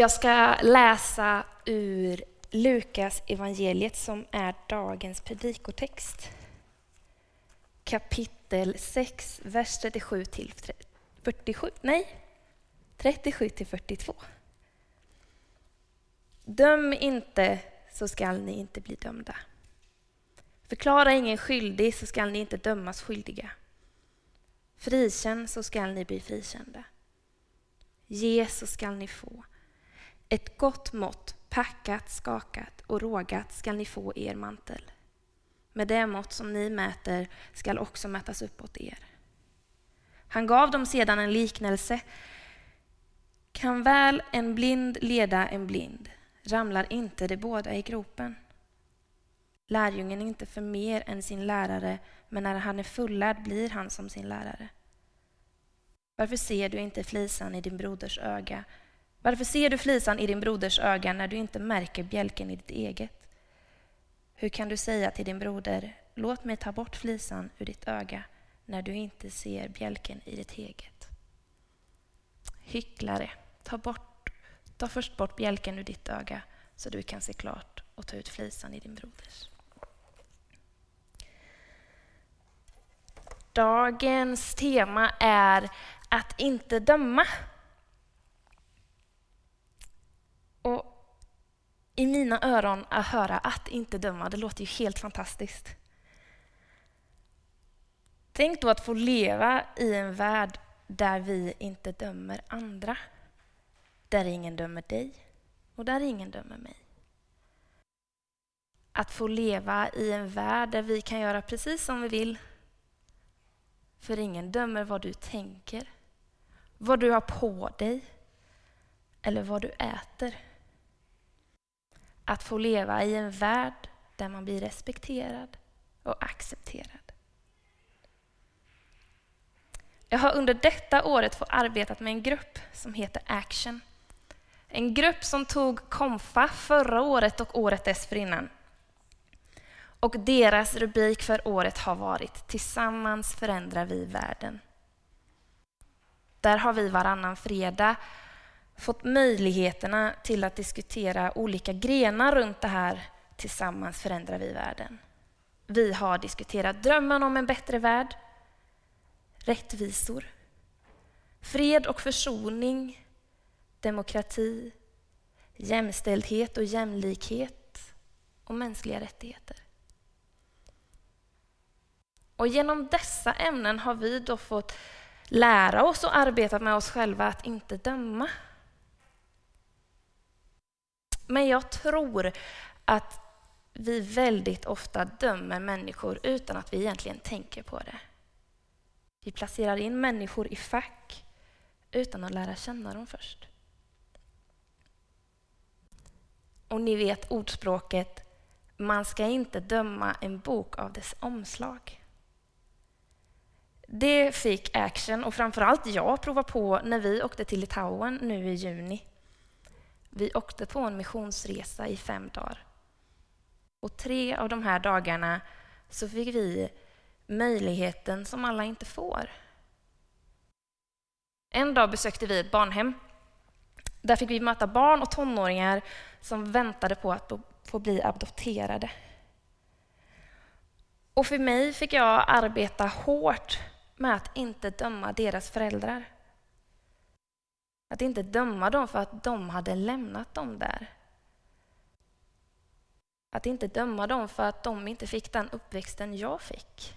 Jag ska läsa ur Lukas evangeliet som är dagens predikotext. Kapitel 6, vers 37 till 47. Nej, 37 till 42. Döm inte så skall ni inte bli dömda. Förklara ingen skyldig så skall ni inte dömas skyldiga. Frikänn så skall ni bli frikända. Ge så skall ni få. Ett gott mått, packat, skakat och rågat skall ni få er mantel. Med det mått som ni mäter skall också mätas uppåt er. Han gav dem sedan en liknelse. Kan väl en blind leda en blind? Ramlar inte de båda i gropen? Lärjungen är inte för mer än sin lärare, men när han är fullärd blir han som sin lärare. Varför ser du inte flisan i din broders öga? Varför ser du flisan i din broders öga när du inte märker bjälken i ditt eget? Hur kan du säga till din broder, låt mig ta bort flisan ur ditt öga, när du inte ser bjälken i ditt eget? Hycklare, ta, bort, ta först bort bjälken ur ditt öga, så du kan se klart och ta ut flisan i din broders. Dagens tema är att inte döma. Och i mina öron att höra att inte döma, det låter ju helt fantastiskt. Tänk då att få leva i en värld där vi inte dömer andra. Där ingen dömer dig och där ingen dömer mig. Att få leva i en värld där vi kan göra precis som vi vill. För ingen dömer vad du tänker, vad du har på dig eller vad du äter. Att få leva i en värld där man blir respekterad och accepterad. Jag har under detta året fått arbetat med en grupp som heter Action. En grupp som tog Komfa förra året och året dessförinnan. Och deras rubrik för året har varit Tillsammans förändrar vi världen. Där har vi varannan fredag fått möjligheterna till att diskutera olika grenar runt det här Tillsammans förändrar vi världen. Vi har diskuterat drömmen om en bättre värld, rättvisor, fred och försoning, demokrati, jämställdhet och jämlikhet och mänskliga rättigheter. Och genom dessa ämnen har vi då fått lära oss och arbeta med oss själva att inte döma. Men jag tror att vi väldigt ofta dömer människor utan att vi egentligen tänker på det. Vi placerar in människor i fack utan att lära känna dem först. Och ni vet ordspråket, man ska inte döma en bok av dess omslag. Det fick Action och framförallt jag prova på när vi åkte till Litauen nu i juni. Vi åkte på en missionsresa i fem dagar. Och tre av de här dagarna så fick vi möjligheten som alla inte får. En dag besökte vi ett barnhem. Där fick vi möta barn och tonåringar som väntade på att få bli adopterade. Och för mig fick jag arbeta hårt med att inte döma deras föräldrar. Att inte döma dem för att de hade lämnat dem där. Att inte döma dem för att de inte fick den uppväxten jag fick.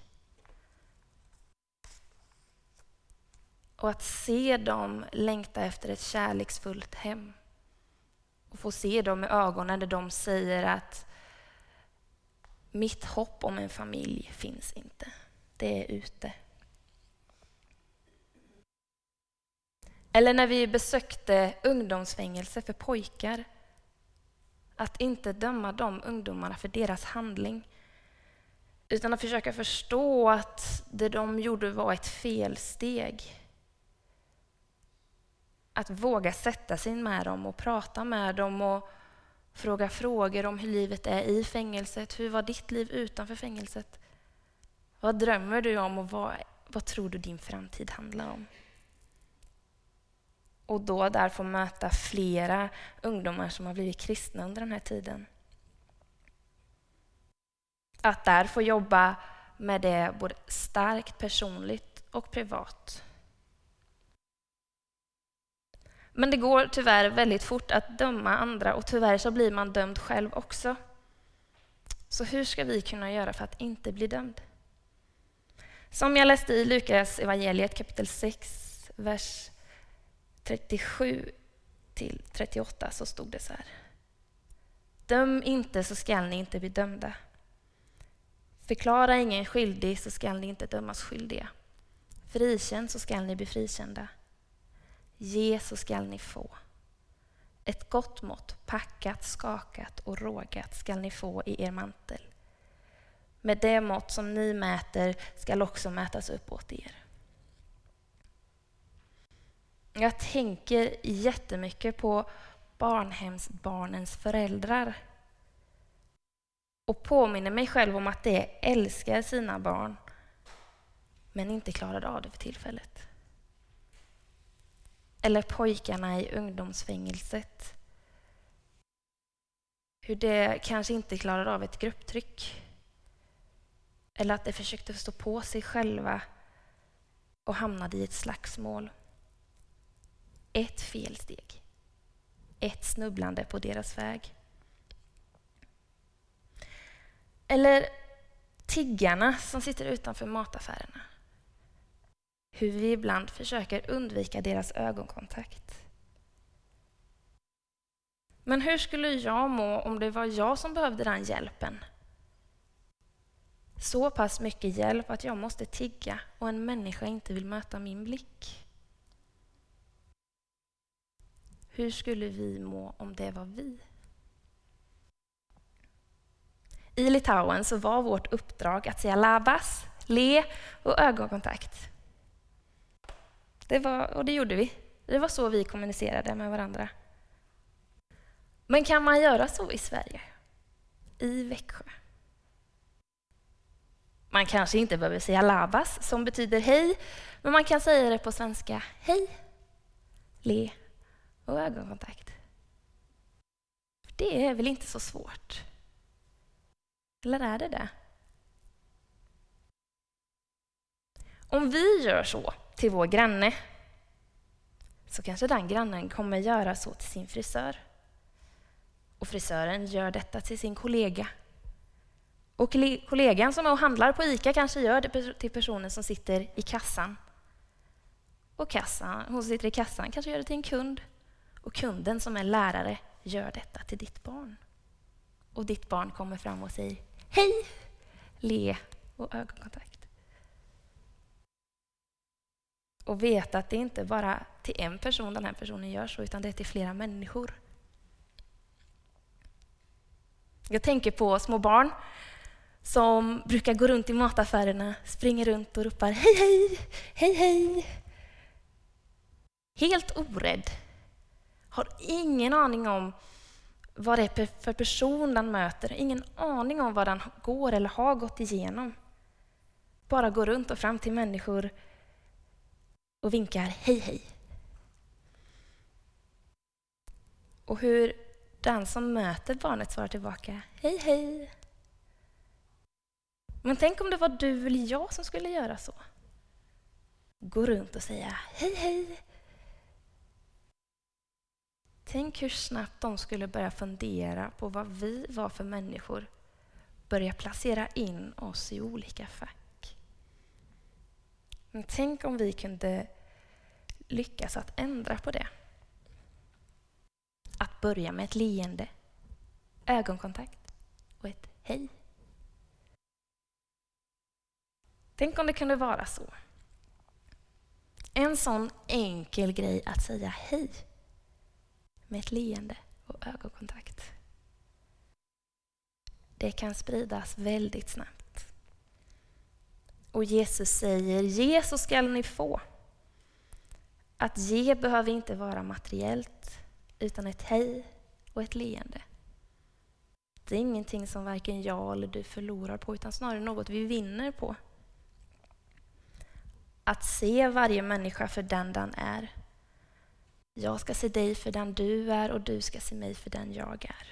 Och att se dem längta efter ett kärleksfullt hem. Och få se dem i ögonen när de säger att mitt hopp om en familj finns inte. Det är ute. Eller när vi besökte ungdomsfängelse för pojkar. Att inte döma de ungdomarna för deras handling. Utan att försöka förstå att det de gjorde var ett felsteg. Att våga sätta sig med dem och prata med dem och fråga frågor om hur livet är i fängelset. Hur var ditt liv utanför fängelset? Vad drömmer du om och vad, vad tror du din framtid handlar om? Och då där få möta flera ungdomar som har blivit kristna under den här tiden. Att där få jobba med det både starkt personligt och privat. Men det går tyvärr väldigt fort att döma andra och tyvärr så blir man dömd själv också. Så hur ska vi kunna göra för att inte bli dömd? Som jag läste i Lukas evangeliet kapitel 6, vers 37 till 38 så stod det så här. Döm inte så skall ni inte bli dömda. Förklara ingen skyldig så skall ni inte dömas skyldiga. Frikänn så skall ni bli frikända. Ge så skall ni få. Ett gott mått, packat, skakat och rågat skall ni få i er mantel. Med det mått som ni mäter skall också mätas upp åt er. Jag tänker jättemycket på barnhemsbarnens föräldrar och påminner mig själv om att de älskar sina barn men inte klarade av det för tillfället. Eller pojkarna i ungdomsfängelset. Hur de kanske inte klarade av ett grupptryck. Eller att de försökte stå på sig själva och hamnade i ett slagsmål. Ett felsteg. Ett snubblande på deras väg. Eller tiggarna som sitter utanför mataffärerna. Hur vi ibland försöker undvika deras ögonkontakt. Men hur skulle jag må om det var jag som behövde den hjälpen? Så pass mycket hjälp att jag måste tigga och en människa inte vill möta min blick. Hur skulle vi må om det var vi? I Litauen så var vårt uppdrag att säga labas, le och ögonkontakt. Det var, och det gjorde vi. Det var så vi kommunicerade med varandra. Men kan man göra så i Sverige? I Växjö? Man kanske inte behöver säga labas, som betyder hej, men man kan säga det på svenska. Hej, le och ögonkontakt. Det är väl inte så svårt? Eller är det det? Om vi gör så till vår granne så kanske den grannen kommer göra så till sin frisör. Och frisören gör detta till sin kollega. Och kollegan som är och handlar på ICA kanske gör det till personen som sitter i kassan. Och kassan, hon som sitter i kassan kanske gör det till en kund. Och kunden som är lärare gör detta till ditt barn. Och ditt barn kommer fram och säger hej, le och ögonkontakt. Och veta att det inte bara till en person den här personen gör så, utan det är till flera människor. Jag tänker på små barn som brukar gå runt i mataffärerna, springer runt och ropar hej, hej, hej, hej. Helt orädd. Har ingen aning om vad det är för person den möter. Ingen aning om vad den går eller har gått igenom. Bara går runt och fram till människor och vinkar hej, hej. Och hur den som möter barnet svarar tillbaka hej, hej. Men tänk om det var du eller jag som skulle göra så. Gå runt och säga hej, hej. Tänk hur snabbt de skulle börja fundera på vad vi var för människor. Börja placera in oss i olika fack. Men tänk om vi kunde lyckas att ändra på det. Att börja med ett leende, ögonkontakt och ett hej. Tänk om det kunde vara så. En sån enkel grej att säga hej med ett leende och ögonkontakt. Det kan spridas väldigt snabbt. Och Jesus säger, ge så skall ni få. Att ge behöver inte vara materiellt, utan ett hej och ett leende. Det är ingenting som varken jag eller du förlorar på, utan snarare något vi vinner på. Att se varje människa för den den är jag ska se dig för den du är och du ska se mig för den jag är.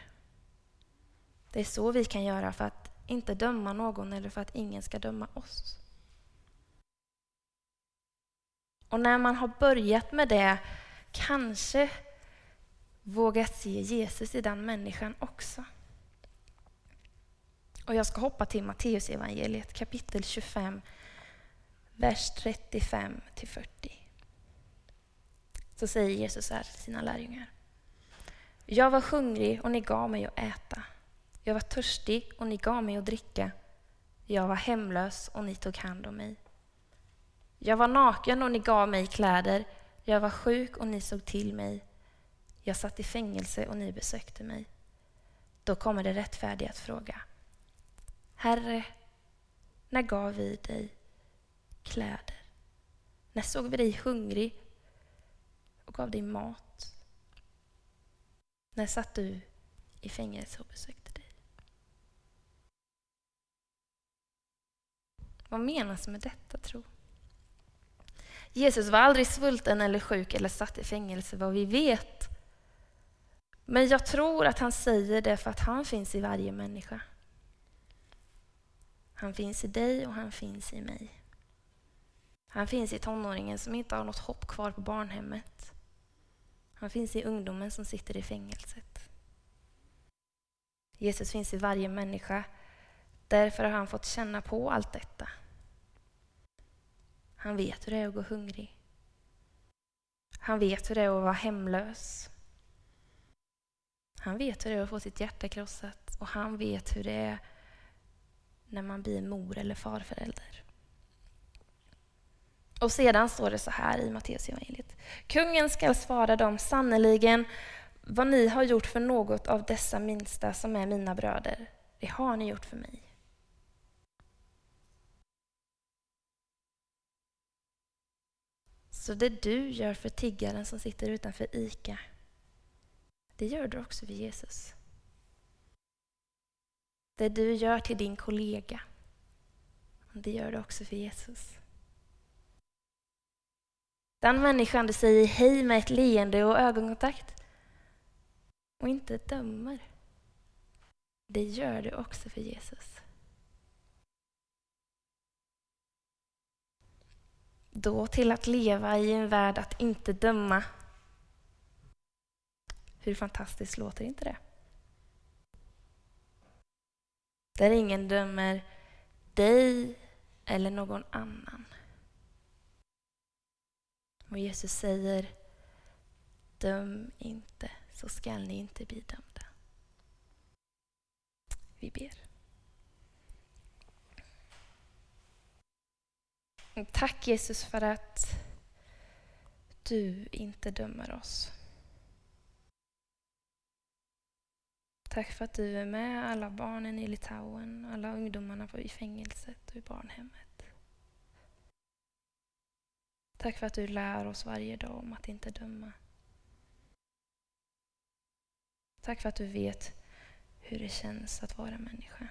Det är så vi kan göra för att inte döma någon eller för att ingen ska döma oss. Och när man har börjat med det, kanske vågat se Jesus i den människan också. Och jag ska hoppa till Matteusevangeliet, kapitel 25, vers 35 till 40. Så säger Jesus här till sina lärjungar. Jag var hungrig och ni gav mig att äta. Jag var törstig och ni gav mig att dricka. Jag var hemlös och ni tog hand om mig. Jag var naken och ni gav mig kläder. Jag var sjuk och ni såg till mig. Jag satt i fängelse och ni besökte mig. Då kommer det rättfärdiga att fråga. Herre, när gav vi dig kläder? När såg vi dig hungrig och gav dig mat? När satt du i fängelse och besökte dig? Vad menas med detta tro? Jesus var aldrig svulten eller sjuk eller satt i fängelse vad vi vet. Men jag tror att han säger det för att han finns i varje människa. Han finns i dig och han finns i mig. Han finns i tonåringen som inte har något hopp kvar på barnhemmet. Han finns i ungdomen som sitter i fängelset. Jesus finns i varje människa. Därför har han fått känna på allt detta. Han vet hur det är att gå hungrig. Han vet hur det är att vara hemlös. Han vet hur det är att få sitt hjärta krossat och han vet hur det är när man blir mor eller farförälder. Och sedan står det så här i Matteusevangeliet. Kungen skall svara dem sannerligen vad ni har gjort för något av dessa minsta som är mina bröder, det har ni gjort för mig. Så det du gör för tiggaren som sitter utanför ICA, det gör du också för Jesus. Det du gör till din kollega, det gör du också för Jesus. Den människan du säger hej med ett leende och ögonkontakt och inte dömer, det gör du också för Jesus. Då till att leva i en värld att inte döma. Hur fantastiskt låter inte det? Där ingen dömer dig eller någon annan. Och Jesus säger, döm inte så skall ni inte bli dömda. Vi ber. Tack Jesus för att du inte dömer oss. Tack för att du är med alla barnen i Litauen, alla ungdomarna i fängelset och i barnhemmet. Tack för att du lär oss varje dag om att inte döma. Tack för att du vet hur det känns att vara människa.